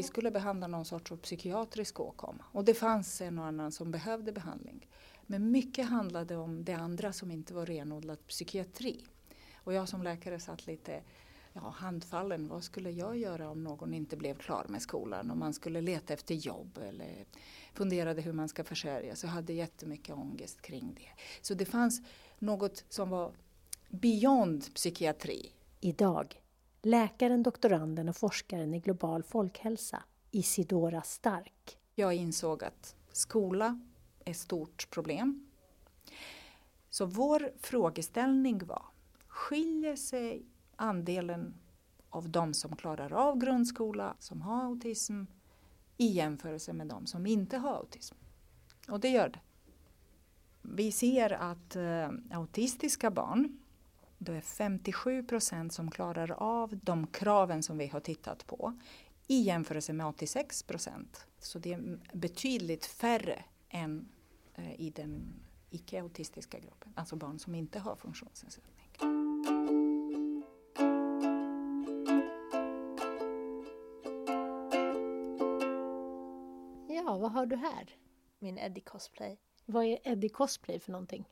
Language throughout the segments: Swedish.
vi skulle behandla någon sorts psykiatrisk åkomma. Och det fanns en och annan som behövde behandling. Men mycket handlade om det andra som inte var renodlat psykiatri. Och jag som läkare satt lite ja, handfallen. Vad skulle jag göra om någon inte blev klar med skolan? Om man skulle leta efter jobb eller funderade hur man ska försörja sig. Jag hade jättemycket ångest kring det. Så det fanns något som var beyond psykiatri. Idag, läkaren, doktoranden och forskaren i global folkhälsa, Isidora Stark. Jag insåg att skola är ett stort problem. Så vår frågeställning var, skiljer sig andelen av de som klarar av grundskola, som har autism, i jämförelse med de som inte har autism? Och det gör det. Vi ser att eh, autistiska barn, då är 57 procent som klarar av de kraven som vi har tittat på i jämförelse med 86 procent. Så det är betydligt färre än eh, i den icke-autistiska gruppen, alltså barn som inte har funktionsnedsättning. Ja, vad har du här? Min Eddie cosplay. Vad är Eddie Cosplay för någonting?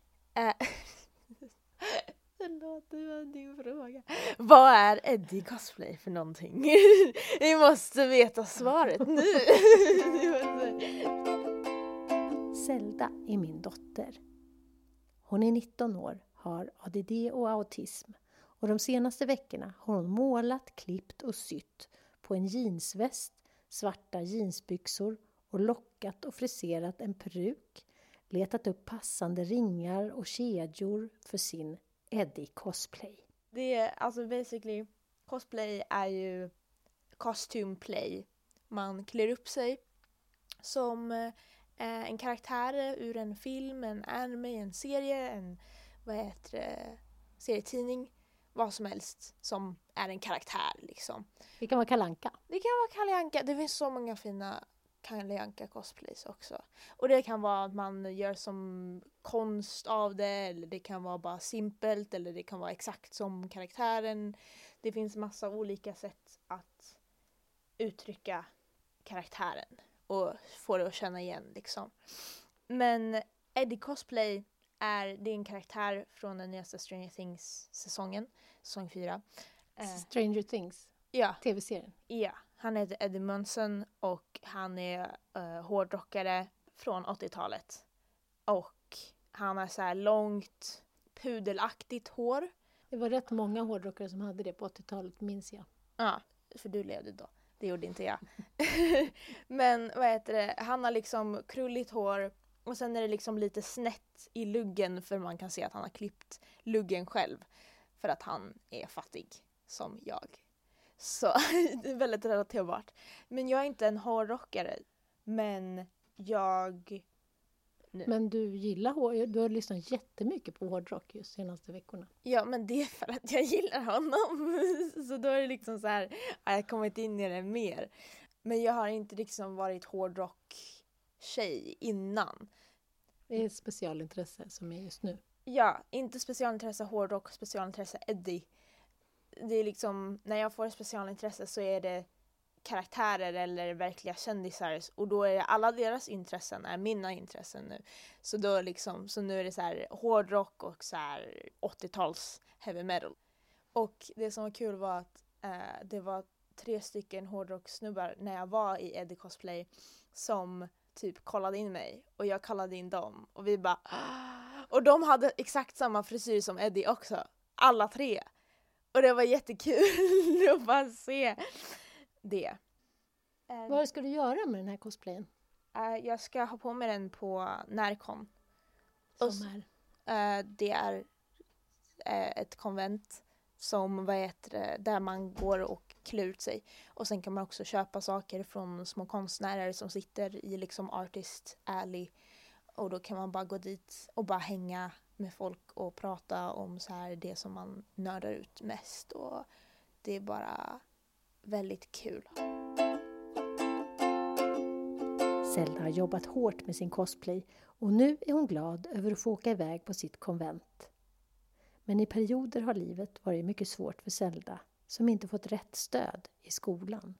Äh. Det var din fråga. Vad är Eddie cosplay för någonting? Vi måste veta svaret nu. Zelda är min dotter. Hon är 19 år, har ADD och autism och de senaste veckorna har hon målat, klippt och sytt på en jeansväst, svarta jeansbyxor och lockat och friserat en peruk, letat upp passande ringar och kedjor för sin Eddie cosplay. Det är alltså basically, cosplay är ju costume play. Man klär upp sig som eh, en karaktär ur en film, en anime, en serie, en vad heter det, serietidning. Vad som helst som är en karaktär liksom. Det kan vara kalanka. Det kan vara Kalle Anka. Det finns så många fina Kalle Anka cosplays också. Och det kan vara att man gör som konst av det eller det kan vara bara simpelt eller det kan vara exakt som karaktären. Det finns massa olika sätt att uttrycka karaktären och få det att känna igen liksom. Men Eddie Cosplay är, det är en karaktär från den nyaste Stranger Things säsongen, säsong 4. Stranger Things, Ja, tv-serien. Ja, han heter Eddie Munson och han är uh, hårdrockare från 80-talet. Och han har så här långt pudelaktigt hår. Det var rätt många hårdrockare som hade det på 80-talet, minns jag. Ja, för du levde då. Det gjorde inte jag. Men vad heter det, han har liksom krulligt hår och sen är det liksom lite snett i luggen för man kan se att han har klippt luggen själv. För att han är fattig, som jag. Så det är väldigt relaterbart. Men jag är inte en hårdrockare. Men jag... Men du gillar hår, du har lyssnat jättemycket på hårdrock just senaste veckorna. Ja men det är för att jag gillar honom. Så då är det liksom så här, har jag kommit in i det mer. Men jag har inte liksom varit hårdrock-tjej innan. Det är ett specialintresse som är just nu. Ja, inte specialintresse hårdrock, specialintresse Eddie. Det är liksom, när jag får ett specialintresse så är det karaktärer eller verkliga kändisar och då är det alla deras intressen är mina intressen nu. Så då liksom, så nu är det så här hårdrock och så här 80-tals heavy metal. Och det som var kul var att eh, det var tre stycken hårdrocksnubbar när jag var i Eddie Cosplay som typ kollade in mig och jag kallade in dem och vi bara ah! och de hade exakt samma frisyr som Eddie också. Alla tre. Och det var jättekul att bara se det. Eh, Vad ska du göra med den här cosplayen? eh, jag ska ha på mig den på Närcon. Som är Eh, det är eh, ett konvent som, vad heter det, där man går och klär ut sig. Och sen kan man också köpa saker från små konstnärer som sitter i liksom Artist Alley. Och då kan man bara gå dit och bara hänga med folk och prata om så här det som man nördar ut mest. Och det är bara väldigt kul. Zelda har jobbat hårt med sin cosplay och nu är hon glad över att få åka iväg på sitt konvent. Men i perioder har livet varit mycket svårt för Zelda som inte fått rätt stöd i skolan.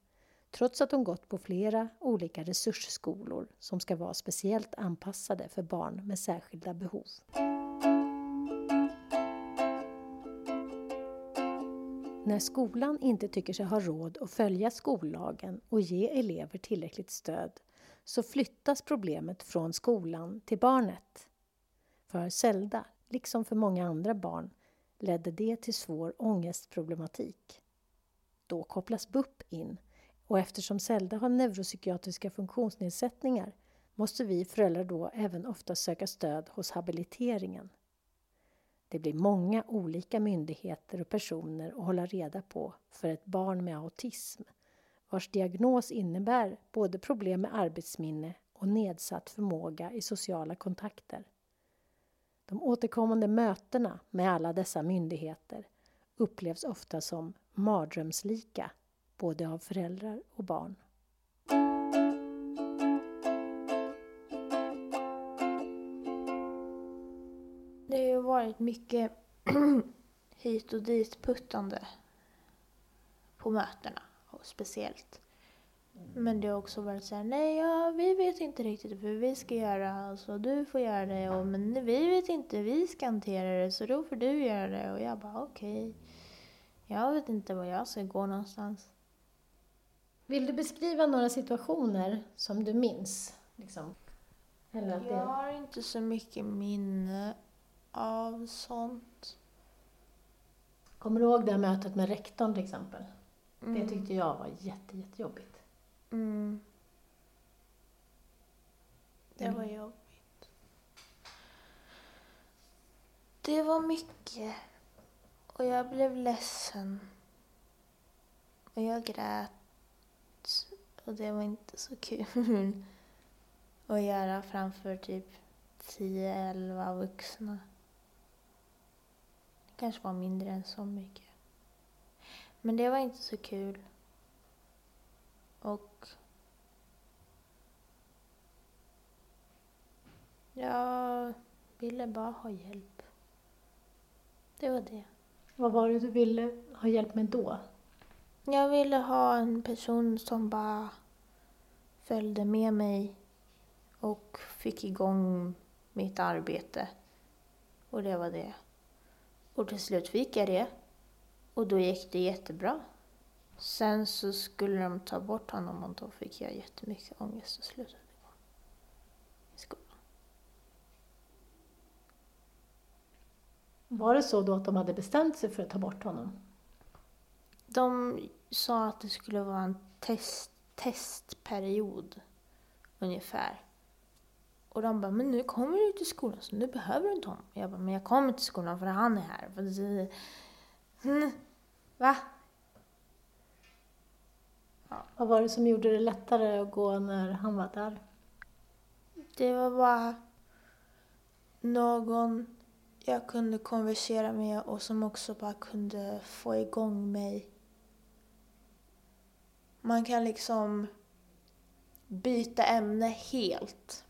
trots att hon gått på flera olika resursskolor som ska vara speciellt anpassade för barn med särskilda behov. När skolan inte tycker sig ha råd att följa skollagen och ge elever tillräckligt stöd så flyttas problemet från skolan till barnet. För Zelda, liksom för många andra barn, ledde det till svår ångestproblematik. Då kopplas BUP in och eftersom Zelda har neuropsykiatriska funktionsnedsättningar måste vi föräldrar då även ofta söka stöd hos habiliteringen. Det blir många olika myndigheter och personer att hålla reda på för ett barn med autism vars diagnos innebär både problem med arbetsminne och nedsatt förmåga i sociala kontakter. De återkommande mötena med alla dessa myndigheter upplevs ofta som mardrömslika både av föräldrar och barn. Varit mycket hit och dit puttande på mötena, och speciellt. Men det har också varit så här, nej, ja, vi vet inte riktigt hur vi ska göra, så du får göra det, och, men vi vet inte, vi ska hantera det, så då får du göra det. Och jag bara, okej. Okay. Jag vet inte var jag ska gå någonstans. Vill du beskriva några situationer som du minns? Liksom? Jag har inte så mycket minne av sånt. Kommer du ihåg det här mötet med rektorn till exempel? Mm. Det tyckte jag var jätte, jättejobbigt. Mm. Det var jobbigt. Det var mycket. Och jag blev ledsen. Och jag grät. Och det var inte så kul att göra framför typ 10-11 vuxna. Kanske var mindre än så mycket. Men det var inte så kul. Och jag ville bara ha hjälp. Det var det. Vad var det du ville ha hjälp med då? Jag ville ha en person som bara följde med mig och fick igång mitt arbete. Och det var det. Och till slut fick jag det. Och då gick det jättebra. Sen så skulle de ta bort honom och då fick jag jättemycket ångest och slutade gå i skolan. Var det så då att de hade bestämt sig för att ta bort honom? De sa att det skulle vara en test, testperiod ungefär. Och de bara, men nu kommer du till skolan så nu behöver du inte honom. Jag bara, men jag kommer till skolan för han är här. Va? Ja. Vad var det som gjorde det lättare att gå när han var där? Det var bara någon jag kunde konversera med och som också bara kunde få igång mig. Man kan liksom byta ämne helt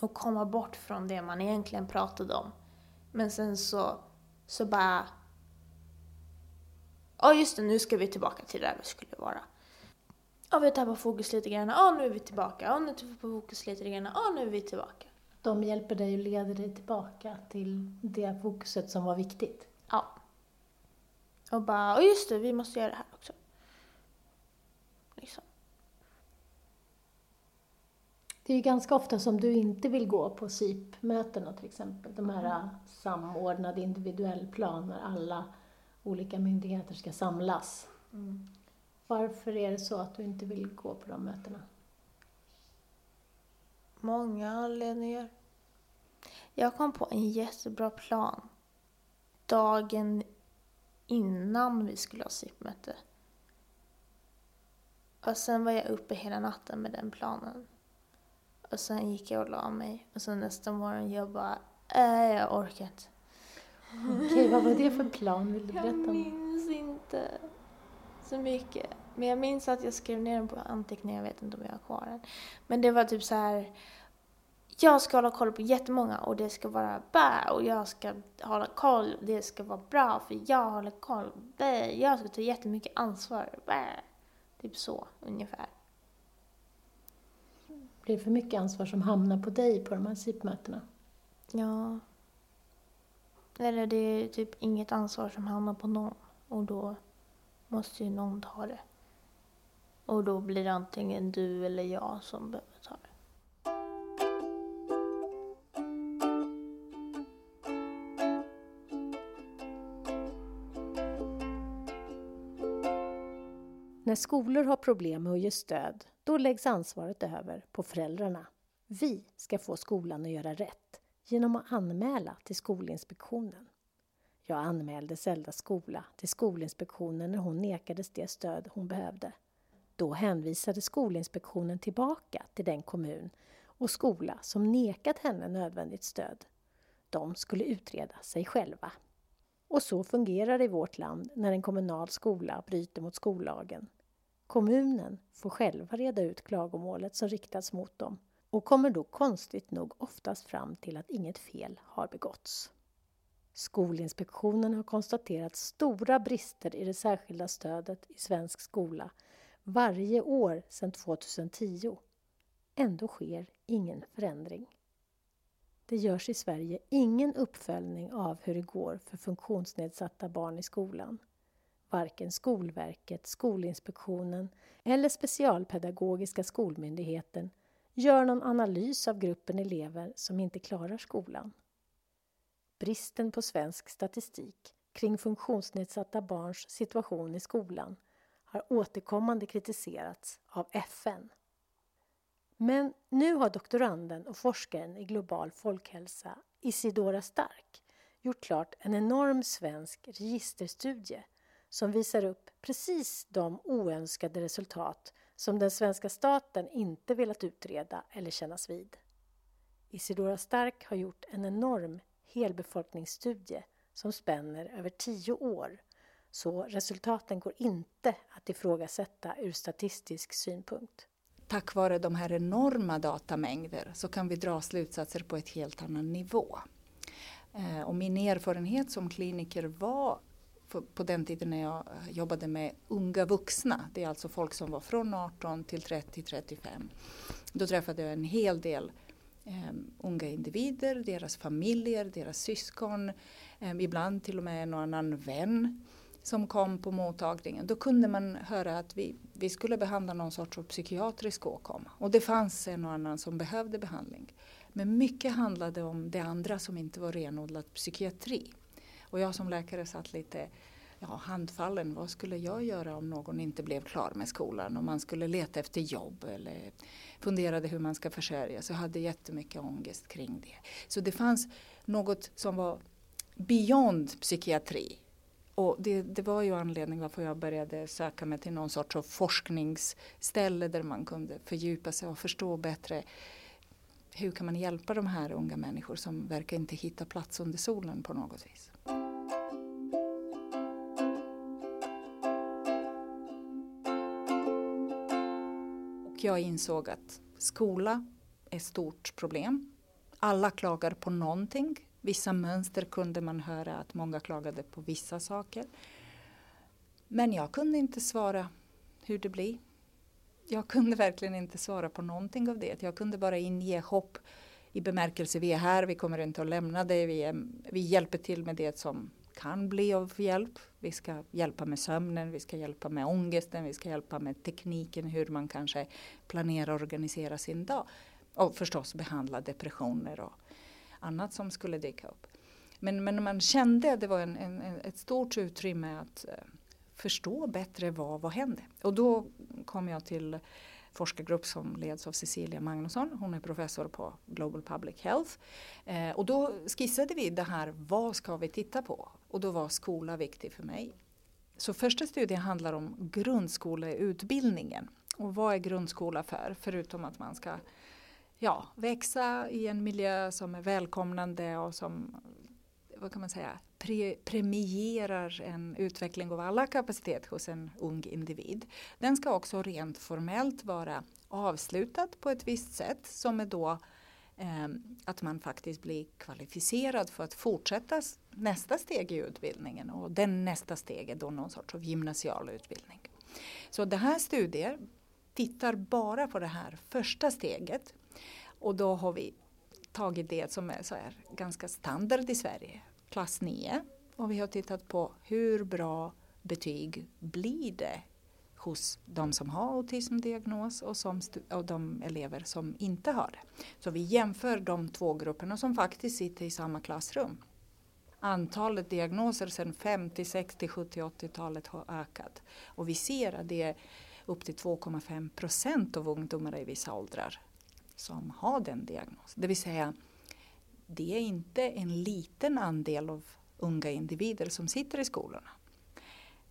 och komma bort från det man egentligen pratade om. Men sen så, så bara... Ja, just det, nu ska vi tillbaka till där vi skulle vara. Ja, vi tappar fokus lite grann. Ja, nu är vi tillbaka. Ja, nu tappar vi fokus lite grann. Ja, nu är vi tillbaka. De hjälper dig och leder dig tillbaka till det fokuset som var viktigt? Ja. Och bara, och just det, vi måste göra det här också. Liksom. Det är ju ganska ofta som du inte vill gå på SIP-mötena till exempel. De här mm. samordnade individuell plan när alla olika myndigheter ska samlas. Mm. Varför är det så att du inte vill gå på de mötena? Många anledningar. Jag kom på en jättebra plan dagen innan vi skulle ha SIP-möte. Och sen var jag uppe hela natten med den planen. Och sen gick jag och la mig. Och sen nästa morgon jag bara, äh, jag orkar inte. Okej, vad var det för plan? Vill du berätta om? Jag minns inte så mycket. Men jag minns att jag skrev ner den på anteckningar, jag vet inte om jag har kvar den. Men det var typ så här. Jag ska hålla koll på jättemånga och det ska vara bä och jag ska hålla koll, det ska vara bra för jag håller koll, bä. Jag ska ta jättemycket ansvar, bä. Typ så, ungefär. Blir det för mycket ansvar som hamnar på dig på de här SIP-mötena? Ja. Eller det är typ inget ansvar som hamnar på någon. Och då måste ju någon ta det. Och då blir det antingen du eller jag som behöver skolor har problem med att ge stöd, då läggs ansvaret över på föräldrarna. Vi ska få skolan att göra rätt genom att anmäla till Skolinspektionen. Jag anmälde Zeldas skola till Skolinspektionen när hon nekades det stöd hon behövde. Då hänvisade Skolinspektionen tillbaka till den kommun och skola som nekat henne nödvändigt stöd. De skulle utreda sig själva. Och så fungerar det i vårt land när en kommunal skola bryter mot skollagen. Kommunen får själva reda ut klagomålet som riktats mot dem och kommer då konstigt nog oftast fram till att inget fel har begåtts. Skolinspektionen har konstaterat stora brister i det särskilda stödet i svensk skola varje år sedan 2010. Ändå sker ingen förändring. Det görs i Sverige ingen uppföljning av hur det går för funktionsnedsatta barn i skolan. Varken Skolverket, Skolinspektionen eller Specialpedagogiska skolmyndigheten gör någon analys av gruppen elever som inte klarar skolan. Bristen på svensk statistik kring funktionsnedsatta barns situation i skolan har återkommande kritiserats av FN. Men nu har doktoranden och forskaren i global folkhälsa Isidora Stark gjort klart en enorm svensk registerstudie som visar upp precis de oönskade resultat som den svenska staten inte velat utreda eller kännas vid. Isidora Stark har gjort en enorm helbefolkningsstudie som spänner över tio år så resultaten går inte att ifrågasätta ur statistisk synpunkt. Tack vare de här enorma datamängder så kan vi dra slutsatser på ett helt annan nivå. Eh, och min erfarenhet som kliniker var på den tiden när jag jobbade med unga vuxna, det är alltså folk som var från 18 till 30-35. Då träffade jag en hel del eh, unga individer, deras familjer, deras syskon, eh, ibland till och med en och annan vän som kom på mottagningen. Då kunde man höra att vi, vi skulle behandla någon sorts psykiatrisk åkomma. Och det fanns en och annan som behövde behandling. Men mycket handlade om det andra som inte var renodlat psykiatri. Och jag som läkare satt lite ja, handfallen. Vad skulle jag göra om någon inte blev klar med skolan? Om man skulle leta efter jobb eller funderade hur man ska försörja sig. Jag hade jättemycket ångest kring det. Så det fanns något som var beyond psykiatri. Och det, det, var ju anledningen varför jag började söka mig till någon sorts forskningsställe där man kunde fördjupa sig och förstå bättre hur kan man hjälpa de här unga människor som verkar inte hitta plats under solen på något vis. Jag insåg att skola är ett stort problem. Alla klagar på någonting. Vissa mönster kunde man höra att många klagade på vissa saker. Men jag kunde inte svara hur det blir. Jag kunde verkligen inte svara på någonting av det. Jag kunde bara inge hopp i bemärkelse vi är här, vi kommer inte att lämna det, vi, är, vi hjälper till med det som kan bli av hjälp. Vi ska hjälpa med sömnen, vi ska hjälpa med ångesten, vi ska hjälpa med tekniken, hur man kanske planerar och organiserar sin dag. Och förstås behandla depressioner och annat som skulle dyka upp. Men, men man kände att det var en, en, ett stort utrymme att eh, förstå bättre vad, vad hände. Och då kom jag till forskargrupp som leds av Cecilia Magnusson. Hon är professor på Global Public Health. Eh, och då skissade vi det här, vad ska vi titta på? Och då var skola viktig för mig. Så första studien handlar om grundskoleutbildningen. Och vad är grundskola för? Förutom att man ska ja, växa i en miljö som är välkomnande och som vad kan man säga, pre premierar en utveckling av alla kapacitet hos en ung individ. Den ska också rent formellt vara avslutad på ett visst sätt som är då eh, att man faktiskt blir kvalificerad för att fortsätta nästa steg i utbildningen och den nästa steg är då någon sorts av gymnasial utbildning. Så det här studier tittar bara på det här första steget och då har vi tagit det som är så här ganska standard i Sverige, klass 9 och vi har tittat på hur bra betyg blir det hos de som har autismdiagnos och, som och de elever som inte har det. Så vi jämför de två grupperna som faktiskt sitter i samma klassrum. Antalet diagnoser sedan 50, 60, 70, 80-talet har ökat och vi ser att det är upp till 2,5 procent av ungdomar i vissa åldrar som har den diagnosen. Det vill säga, det är inte en liten andel av unga individer som sitter i skolorna.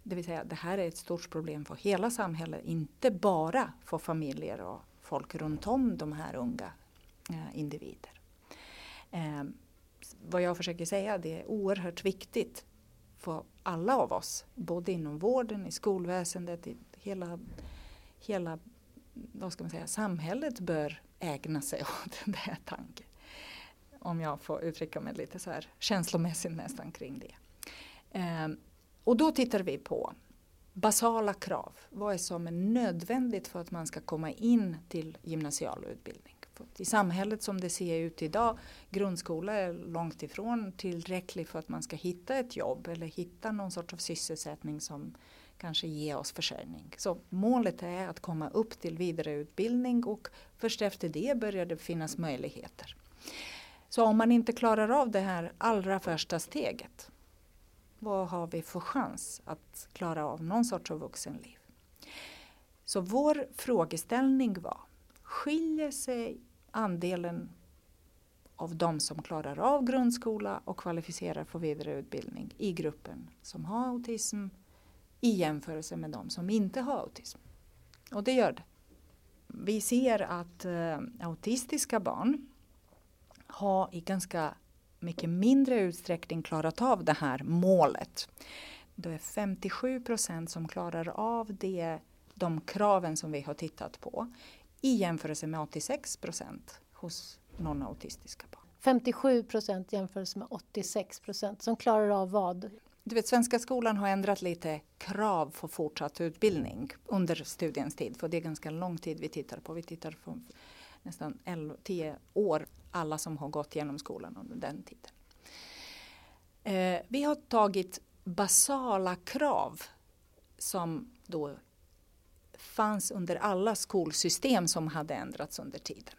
Det vill säga, det här är ett stort problem för hela samhället, inte bara för familjer och folk runt om de här unga eh, individer. Eh, vad jag försöker säga, det är oerhört viktigt för alla av oss, både inom vården, i skolväsendet, i hela, hela vad ska man säga, samhället bör ägna sig åt den här tanken. Om jag får uttrycka mig lite så här känslomässigt nästan kring det. Eh, och då tittar vi på basala krav. Vad är som är nödvändigt för att man ska komma in till gymnasial utbildning? I samhället som det ser ut idag, grundskola är långt ifrån tillräcklig för att man ska hitta ett jobb eller hitta någon sorts av sysselsättning som kanske ger oss försörjning. Så målet är att komma upp till vidareutbildning och först efter det börjar det finnas möjligheter. Så om man inte klarar av det här allra första steget vad har vi för chans att klara av någon sorts av vuxenliv? Så vår frågeställning var, skiljer sig andelen av de som klarar av grundskola och kvalificerar för vidareutbildning i gruppen som har autism i jämförelse med de som inte har autism. Och det gör det. Vi ser att äh, autistiska barn har i ganska mycket mindre utsträckning klarat av det här målet. Det är 57 procent som klarar av det, de kraven som vi har tittat på i jämförelse med 86 procent hos non-autistiska barn. 57 procent jämfört med 86 procent som klarar av vad? Du vet, Svenska skolan har ändrat lite krav för fortsatt utbildning under studiens tid. För det är ganska lång tid vi tittar på. Vi tittar på nästan 11, 10 år alla som har gått genom skolan under den tiden. Eh, vi har tagit basala krav som då fanns under alla skolsystem som hade ändrats under tiden.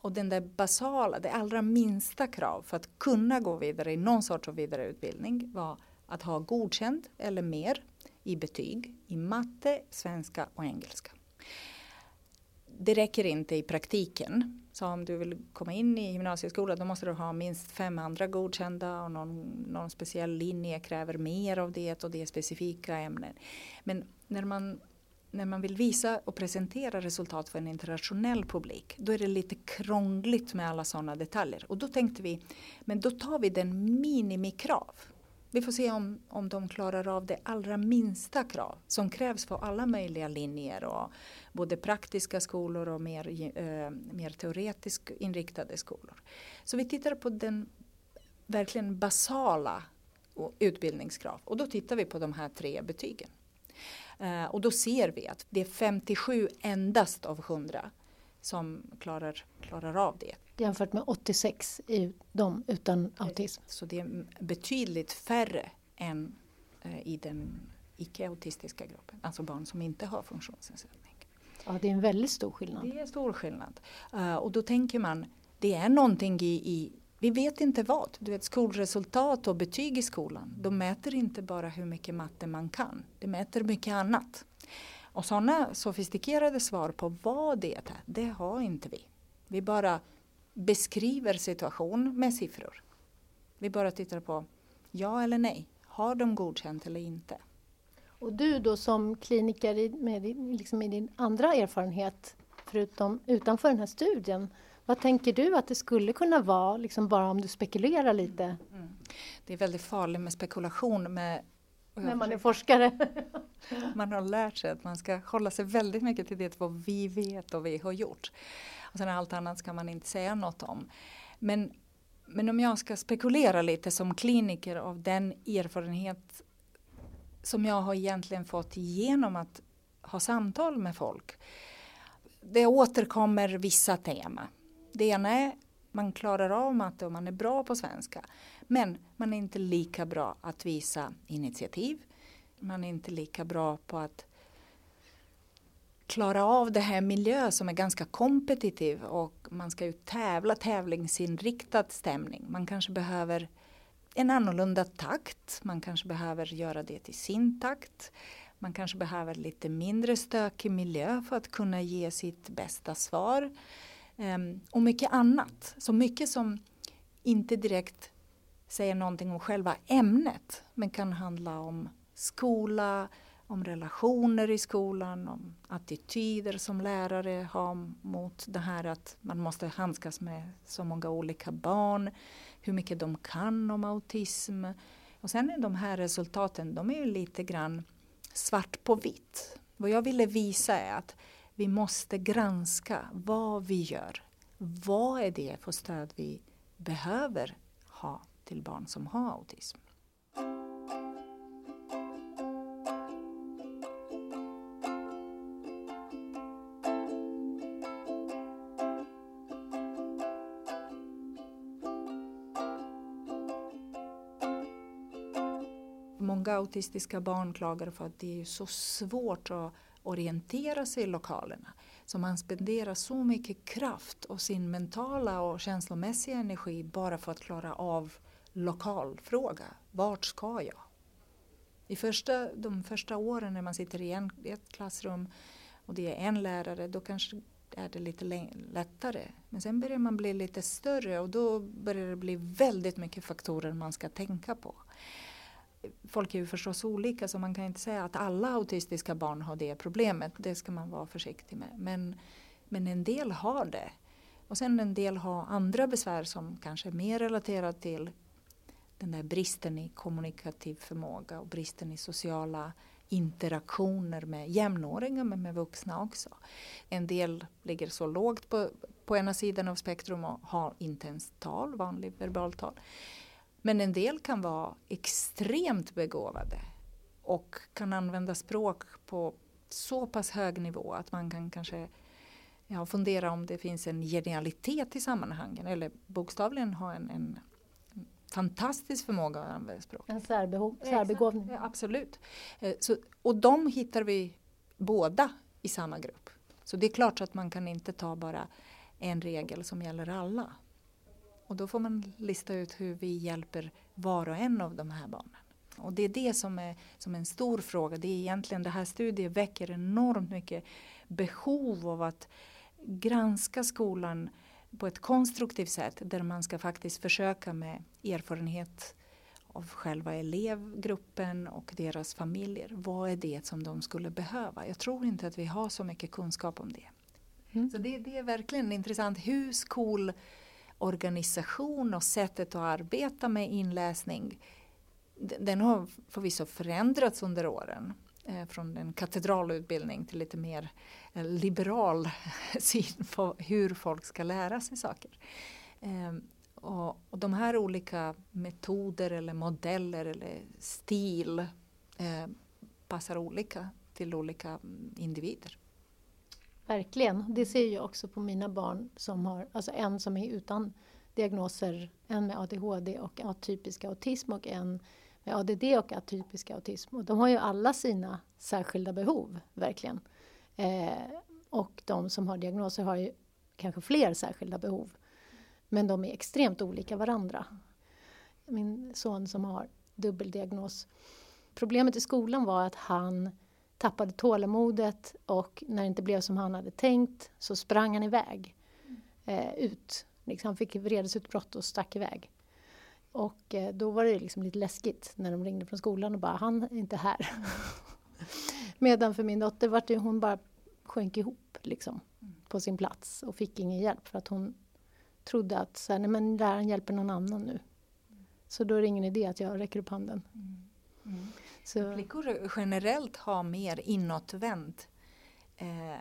Och den där basala, det allra minsta krav för att kunna gå vidare i någon sorts av vidareutbildning var att ha godkänt eller mer i betyg i matte, svenska och engelska det räcker inte i praktiken. Så om du vill komma in i gymnasieskolan då måste du ha minst fem andra godkända och någon, någon speciell linje kräver mer av det och det är specifika ämnen. Men när man, när man vill visa och presentera resultat för en internationell publik då är det lite krångligt med alla sådana detaljer. Och då tänkte vi, men då tar vi den minimikrav vi får se om, om de klarar av det allra minsta krav som krävs på alla möjliga linjer och både praktiska skolor och mer, eh, mer teoretiskt inriktade skolor. Så vi tittar på den verkligen basala utbildningskrav och då tittar vi på de här tre betygen. Eh, och då ser vi att det är 57 endast av 100 som klarar, klarar av det. Jämfört med 86 i de utan autism. Så det är betydligt färre än eh, i den icke-autistiska gruppen. Alltså barn som inte har funktionsnedsättning. Ja, det är en väldigt stor skillnad. Det är stor skillnad. Uh, och då tänker man, det är någonting i, i vi vet inte vad. Du vet, skolresultat och betyg i skolan, de mäter inte bara hur mycket matte man kan. De mäter mycket annat. Och sådana sofistikerade svar på vad det är, det har inte vi. Vi bara beskriver situation med siffror. Vi bara tittar på ja eller nej. Har de godkänt eller inte? Och du då som kliniker med, liksom i din andra erfarenhet förutom utanför den här studien. Vad tänker du att det skulle kunna vara, liksom bara om du spekulerar lite? Mm. Det är väldigt farligt med spekulation med när man är forskare. man har lärt sig att man ska hålla sig väldigt mycket till det vad vi vet och vi har gjort. Och sen allt annat ska man inte säga något om. Men, men om jag ska spekulera lite som kliniker av den erfarenhet som jag har egentligen fått genom att ha samtal med folk. Det återkommer vissa teman. Det ena är man klarar av matte och man är bra på svenska. Men man är inte lika bra att visa initiativ. Man är inte lika bra på att klara av det här miljö som är ganska kompetitiv och man ska ju tävla tävlingsinriktad stämning. Man kanske behöver en annorlunda takt. Man kanske behöver göra det i sin takt. Man kanske behöver lite mindre stökig miljö för att kunna ge sitt bästa svar. Um, och mycket annat. Så mycket som inte direkt säger någonting om själva ämnet men kan handla om skola, om relationer i skolan, om attityder som lärare har mot det här att man måste handskas med så många olika barn, hur mycket de kan om autism. Och sen är de här resultaten, de är ju lite grann svart på vitt. Vad jag ville visa är att vi måste granska vad vi gör. Vad är det för stöd vi behöver ha till barn som har autism? Många autistiska barn klagar för att det är så svårt att orientera sig i lokalerna. Så man spenderar så mycket kraft och sin mentala och känslomässiga energi bara för att klara av lokalfråga. Vart ska jag? I första, de första åren när man sitter i en, ett klassrum och det är en lärare då kanske är det lite lättare. Men sen börjar man bli lite större och då börjar det bli väldigt mycket faktorer man ska tänka på folk är ju förstås olika så man kan inte säga att alla autistiska barn har det problemet. Det ska man vara försiktig med. Men, men en del har det. Och sen en del har andra besvär som kanske är mer relaterat till den där bristen i kommunikativ förmåga och bristen i sociala interaktioner med jämnåringar men med vuxna också. En del ligger så lågt på, på ena sidan av spektrum och har inte ens tal, vanlig verbaltal. Men en del kan vara extremt begåvade och kan använda språk på så pass hög nivå att man kan kanske ja, fundera om det finns en genialitet i sammanhangen eller bokstavligen ha en, en fantastisk förmåga att använda språk. En särbegåvning. Ja, absolut. Eh, så, och de hittar vi båda i samma grupp. Så det är klart att man kan inte ta bara en regel som gäller alla. Och då får man lista ut hur vi hjälper var och en av de här barnen. Och det är det som är som en stor fråga. Det är egentligen det här studien väcker enormt mycket behov av att granska skolan på ett konstruktivt sätt där man ska faktiskt försöka med erfarenhet av själva elevgruppen och deras familjer. Vad är det som de skulle behöva? Jag tror inte att vi har så mycket kunskap om det. Mm. Så det, det, är verkligen intressant hur skol organisation och sättet att arbeta med inläsning den har förvisso förändrats under åren Eh, från en katedralutbildning till lite mer eh, liberal syn på hur folk ska lära sig saker. Ehm, och, de här olika metoder eller modeller eller stil eh, passar olika till olika mm, individer. Verkligen. Det ser jag också på mina barn som har, alltså en som är utan diagnoser, en med ADHD och atypisk autism och en med ADD och atypisk autism. Och de har ju alla sina särskilda behov, verkligen. Eh, och de som har diagnoser har ju kanske fler särskilda behov. Men de är extremt olika varandra. Min son som har dubbeldiagnos. Problemet i skolan var att han tappade tålamodet och när det inte blev som han hade tänkt så sprang han iväg eh, ut. Liksom, han fick vredesutbrott och stack iväg. Och eh, då var det liksom lite läskigt när de ringde från skolan och bara han är inte här. Medan för min dotter var det hon bara sjönk ihop liksom, på sin plats och fick ingen hjälp för att hon trodde att så här, nej, men läraren hjälper någon annan nu. Så då är det ingen idé att jag räcker upp handen. Mm. Mm. Så. Flickor generellt har mer inåtvänd eh,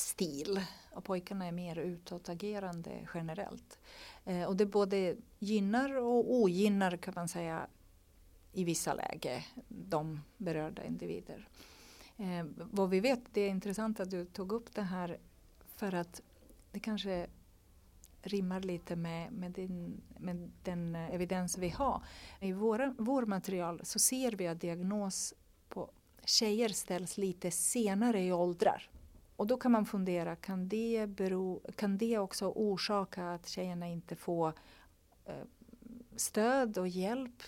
stil och pojkarna är mer utåtagerande generellt. Eh, och det både gynnar och ogynnar kan man säga i vissa läge de berörda individer. Eh, vad vi vet, det är intressant att du tog upp det här för att det kanske rimmar lite med, med, din, med den evidens vi har. I våra, vår material så ser vi att diagnos på tjejer ställs lite senare i åldrar. Och då kan man fundera, kan det, bero, kan det också orsaka att tjejerna inte får eh, stöd och hjälp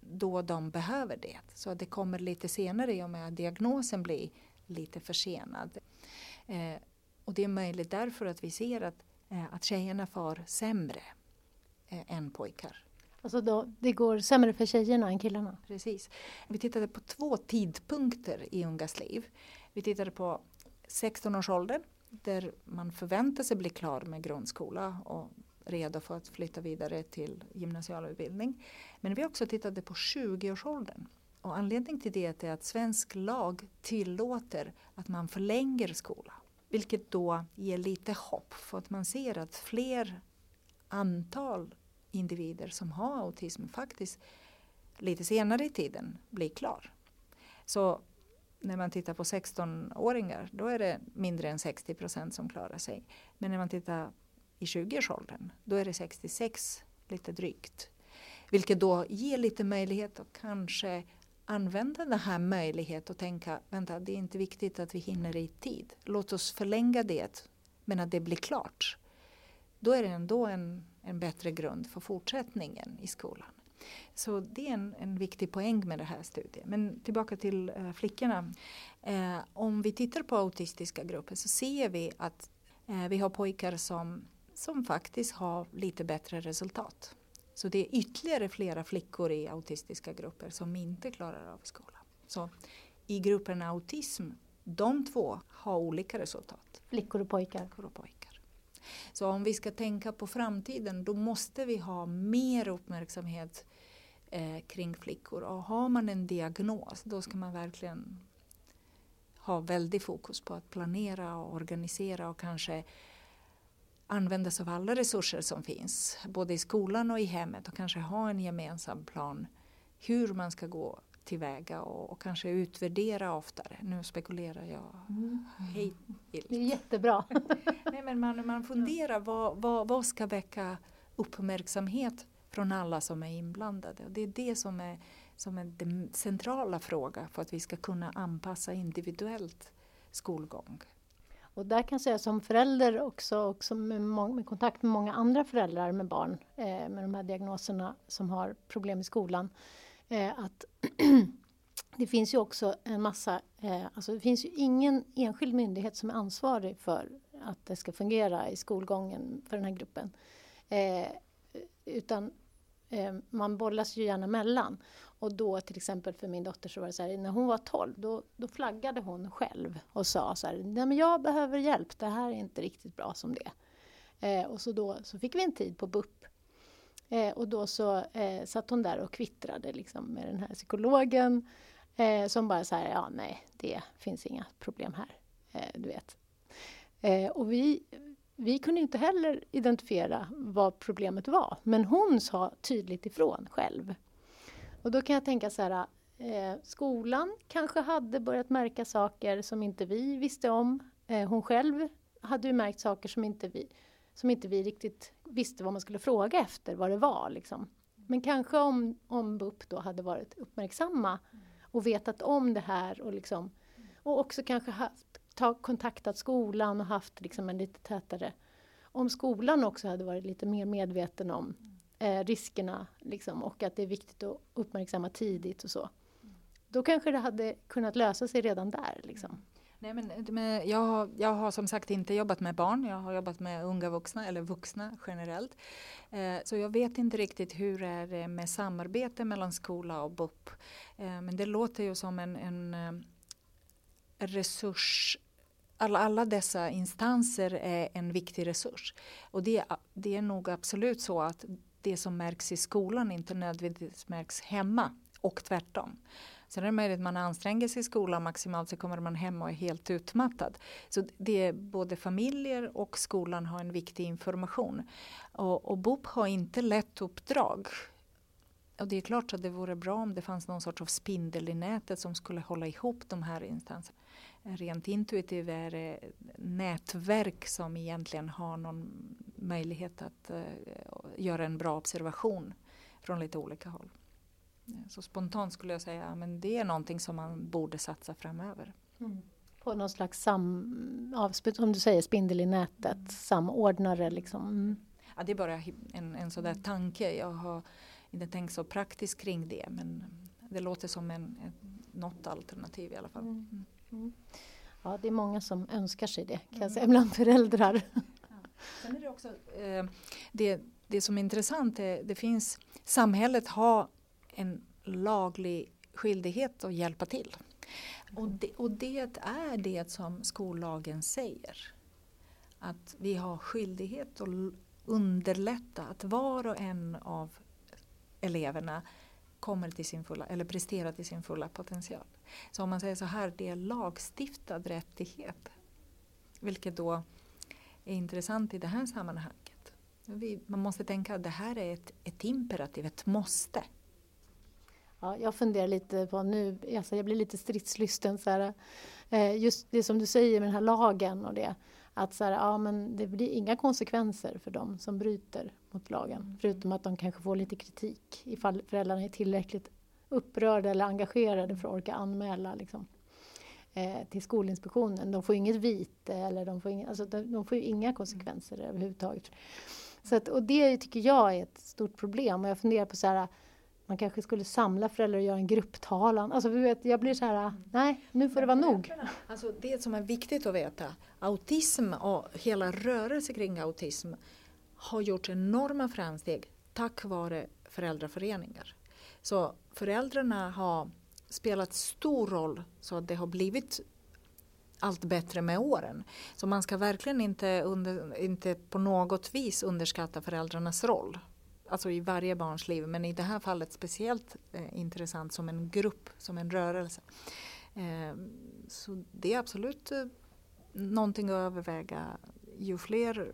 då de behöver det? Så att det kommer lite senare i och med att diagnosen blir lite försenad. Eh, och det är möjligt därför att vi ser att, eh, att tjejerna far sämre än pojkar. Alltså då, det går sämre för tjejerna än killarna? Precis. Vi tittade på två tidpunkter i ungas liv. Vi tittade på 16-årsåldern där man förväntar sig bli klar med grundskola och redo för att flytta vidare till gymnasial utbildning. Men vi också tittade på 20-årsåldern. Och anledningen till det är att svensk lag tillåter att man förlänger skolan. Vilket då ger lite hopp för att man ser att fler antal individer som har autism faktiskt lite senare i tiden blir klar. Så när man tittar på 16-åringar då är det mindre än 60 procent som klarar sig. Men när man tittar i 20-årsåldern då är det 66 lite drygt. Vilket då ger lite möjlighet att kanske använda den här möjligheten och tänka vänta det är inte viktigt att vi hinner i tid. Låt oss förlänga det men att det blir klart. Då är det ändå en, en bättre grund för fortsättningen i skolan. Så det är en, en viktig poäng med den här studien. Men tillbaka till äh, flickorna. Äh, om vi tittar på autistiska grupper så ser vi att äh, vi har pojkar som, som faktiskt har lite bättre resultat. Så det är ytterligare flera flickor i autistiska grupper som inte klarar av skolan. Så i gruppen autism, de två har olika resultat. Flickor och pojkar? Flickor och pojkar. Så om vi ska tänka på framtiden då måste vi ha mer uppmärksamhet eh, kring flickor. Och har man en diagnos då ska man verkligen ha väldigt fokus på att planera och organisera och kanske använda sig av alla resurser som finns, både i skolan och i hemmet och kanske ha en gemensam plan hur man ska gå tillväga och, och kanske utvärdera oftare. Nu spekulerar jag mm. hej Det är jättebra. Nej, men man, man funderar vad, vad, vad ska väcka uppmärksamhet från alla som är inblandade. Och det är det som är, som är den centrala frågan för att vi ska kunna anpassa individuellt skolgång. Och där kan jag säga som förälder också, också med, med kontakt med många andra föräldrar med barn eh, med de här diagnoserna som har problem i skolan, eh, att det finns ju också en massa, eh, alltså det finns ju ingen enskild myndighet som är ansvarig för att det ska fungera i skolgången för den här gruppen. Eh, utan Eh, man bollas ju gärna mellan. Och då till exempel för min dotter så var det så här, när hon var 12 då, då flaggade hon själv och sa så här, nej men jag behöver hjälp, det här är inte riktigt bra som det är. Eh, och så då så fick vi en tid på BUP. Eh, och då så eh, satt hon där och kvittrade liksom med den här psykologen eh, som bara så här, ja nej, det finns inga problem här, eh, du vet. Eh, och vi, vi kunde inte heller identifiera vad problemet var, men hon sa tydligt ifrån själv. Och då kan jag tänka så här, eh, skolan kanske hade börjat märka saker som inte vi visste om. Eh, hon själv hade ju märkt saker som inte vi, som inte vi riktigt visste vad man skulle fråga efter, vad det var. Liksom. Men kanske om, om BUP då hade varit uppmärksamma och vetat om det här och, liksom, och också kanske haft, ta, kontaktat skolan och haft liksom en lite tätare... Om skolan också hade varit lite mer medveten om eh, riskerna liksom, och att det är viktigt att uppmärksamma tidigt och så. Då kanske det hade kunnat lösa sig redan där. Liksom. Nej, men, men jag, har, jag har som sagt inte jobbat med barn, jag har jobbat med unga vuxna eller vuxna generellt. Eh, så jag vet inte riktigt hur är det med samarbete mellan skola och BUP. Eh, men det låter ju som en, en eh, resurs alla, alla dessa instanser är en viktig resurs. Och det, det är nog absolut så att det som märks i skolan inte nödvändigtvis märks hemma och tvärtom. Sen är det möjligt att man anstränger sig i skolan maximalt så kommer man hem och är helt utmattad. Så det är både familjer och skolan har en viktig information. Och, och BOP har inte lätt uppdrag och det är klart att det vore bra om det fanns någon sorts av spindel i nätet som skulle hålla ihop de här instanserna. Rent intuitivt är det nätverk som egentligen har någon möjlighet att uh, göra en bra observation från lite olika håll. Så spontant skulle jag säga att det är någonting som man borde satsa framöver. Mm. På någon slags sam, ja, som du säger, spindel i nätet, mm. samordnare liksom. Mm. Ja, det är bara en, en sådär tanke. Jag har inte tänkt så praktiskt kring det men det låter som en, en, något alternativ i alla fall. Mm. mm. Mm. Ja, det är många som önskar sig det kan jag säga bland föräldrar. Ja. Sen är det också eh, det, det som är intressant är det finns samhället har en laglig skyldighet att hjälpa till. Och det, och det är det som skollagen säger. Att vi har skyldighet att underlätta att var och en av eleverna kommer till sin fulla, eller presterar till sin fulla potential. Så om man säger så här, det är lagstiftad rättighet. Vilket då är intressant i det här sammanhanget. Vi, man måste tänka att det här är ett, ett imperativ, ett måste. Ja, jag funderar lite på nu, alltså jag blir lite stridslysten. Så här, eh, just det som du säger med den här lagen och det. Att så här, ja, men det blir inga konsekvenser för dem som bryter mot lagen. Mm. Förutom att de kanske får lite kritik ifall föräldrarna är tillräckligt upprörda eller engagerade för att orka anmäla liksom, eh, till Skolinspektionen. De får inget vite eller de får, inga, alltså, de, de får inga konsekvenser mm. överhuvudtaget. Så att, och det tycker jag är ett stort problem och jag funderar på så här man kanske skulle samla föräldrar och göra en grupptalan. Alltså, vet, jag blir så här, mm. nej, nu får det vara nog. Alltså, det som är viktigt att veta, autism och hela rörelsen kring autism har gjort enorma framsteg tack vare föräldraföreningar. Så föräldrarna har spelat stor roll så att det har blivit allt bättre med åren. Så man ska verkligen inte, under, inte på något vis underskatta föräldrarnas roll alltså i varje barns liv men i det här fallet speciellt eh, intressant som en grupp, som en rörelse. Eh, så det är absolut eh, någonting att överväga. Ju fler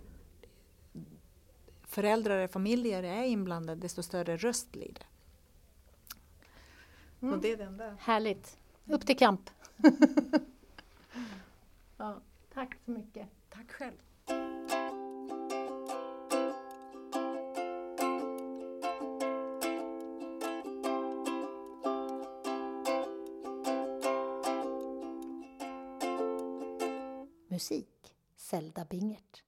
föräldrar och familjer är inblandade desto större röst blir det. Mm. Så det är den där. Härligt. Upp till kamp. ja, tack så mycket. Tack själv. Musik Zelda Bingert.